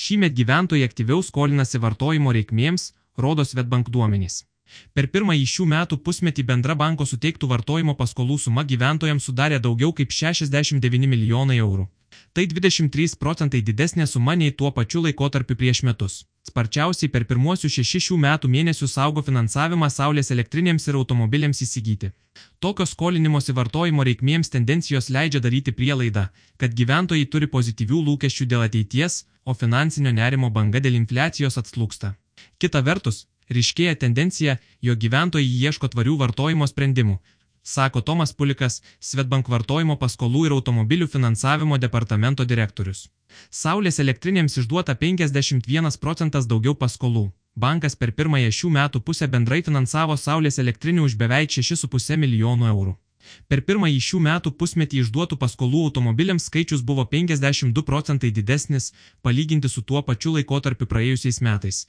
Šįmet gyventojai aktyviau skolinasi vartojimo reikmėms, rodo Svetbank duomenys. Per pirmąjį šių metų pusmetį bendra banko suteiktų vartojimo paskolų suma gyventojams sudarė daugiau kaip 69 milijonai eurų. Tai 23 procentai didesnė suma nei tuo pačiu laikotarpiu prieš metus. Sparčiausiai per pirmuosius šešis šių metų mėnesius augo finansavimas saulės elektrinėms ir automobiliams įsigyti. Tokios skolinimosi vartojimo reikmėms tendencijos leidžia daryti prielaidą, kad gyventojai turi pozityvių lūkesčių dėl ateities, o finansinio nerimo banga dėl infliacijos atslūksta. Kita vertus, ryškėja tendencija, jo gyventojai ieško tvarių vartojimo sprendimų, sako Tomas Pulikas, Svetbank vartojimo paskolų ir automobilių finansavimo departamento direktorius. Saulės elektrinėms išduota 51 procentas daugiau paskolų. Bankas per pirmąją šių metų pusę bendrai finansavo Saulės elektrinių už beveik 6,5 milijonų eurų. Per pirmąjį šių metų pusmetį išduotų paskolų automobiliams skaičius buvo 52 procentai didesnis, palyginti su tuo pačiu laikotarpiu praėjusiais metais,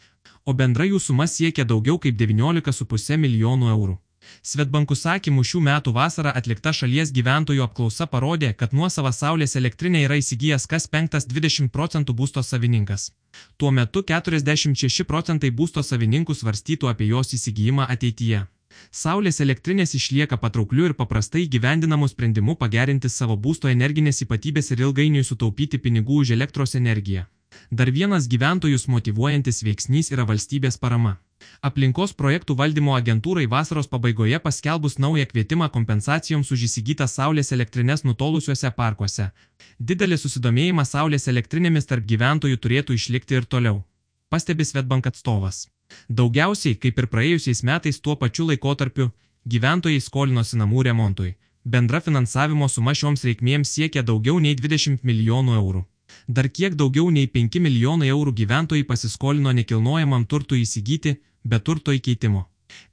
o bendra jų suma siekia daugiau kaip 19,5 milijonų eurų. Svetbankų sakymų šių metų vasarą atlikta šalies gyventojų apklausa parodė, kad nuosavą saulės elektrinę yra įsigijęs kas penktas 20 procentų būsto savininkas. Tuo metu 46 procentai būsto savininkų svarstytų apie jos įsigijimą ateityje. Saulės elektrinės išlieka patraukliu ir paprastai gyvendinamu sprendimu pagerinti savo būsto energinės ypatybės ir ilgainiui sutaupyti pinigų už elektros energiją. Dar vienas gyventojus motivuojantis veiksnys yra valstybės parama. Aplinkos projektų valdymo agentūrai vasaros pabaigoje paskelbus naują kvietimą kompensacijoms už įsigytas saulės elektrinės nutolusiuose parkuose. Didelis susidomėjimas saulės elektrinėmis tarp gyventojų turėtų išlikti ir toliau. Pastebi Svetbank atstovas. Daugiausiai, kaip ir praėjusiais metais tuo pačiu laikotarpiu, gyventojai skolinosi namų remontui. Bendra finansavimo suma šioms reikmėms siekia daugiau nei 20 milijonų eurų. Dar kiek daugiau nei 5 milijonai eurų gyventojai pasiskolino nekilnojamam turtui įsigyti, be turto įkeitimo.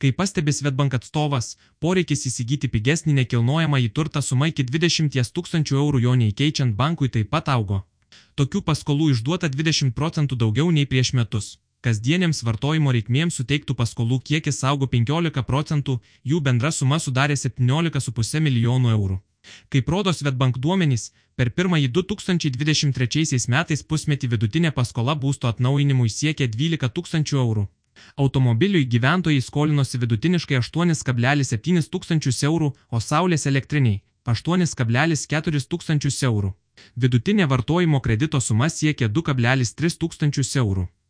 Kai pastebi Svetbank atstovas, poreikis įsigyti pigesnį nekilnojamą į turtą suma iki 20 tūkstančių eurų jo neįkeičiant bankui taip pat augo. Tokių paskolų išduota 20 procentų daugiau nei prieš metus kasdienėms vartojimo reikmėms suteiktų paskolų kiekis augo 15 procentų, jų bendra suma sudarė 17,5 milijonų eurų. Kaip rodo Svetbank duomenys, per pirmąjį 2023 metais pusmetį vidutinė paskola būsto atnaujinimui siekė 12 tūkstančių eurų. Automobiliui gyventojai skolinosi vidutiniškai 8,7 tūkstančius eurų, o saulės elektriniai 8,4 tūkstančius eurų. Vidutinė vartojimo kredito suma siekė 2,3 tūkstančius eurų.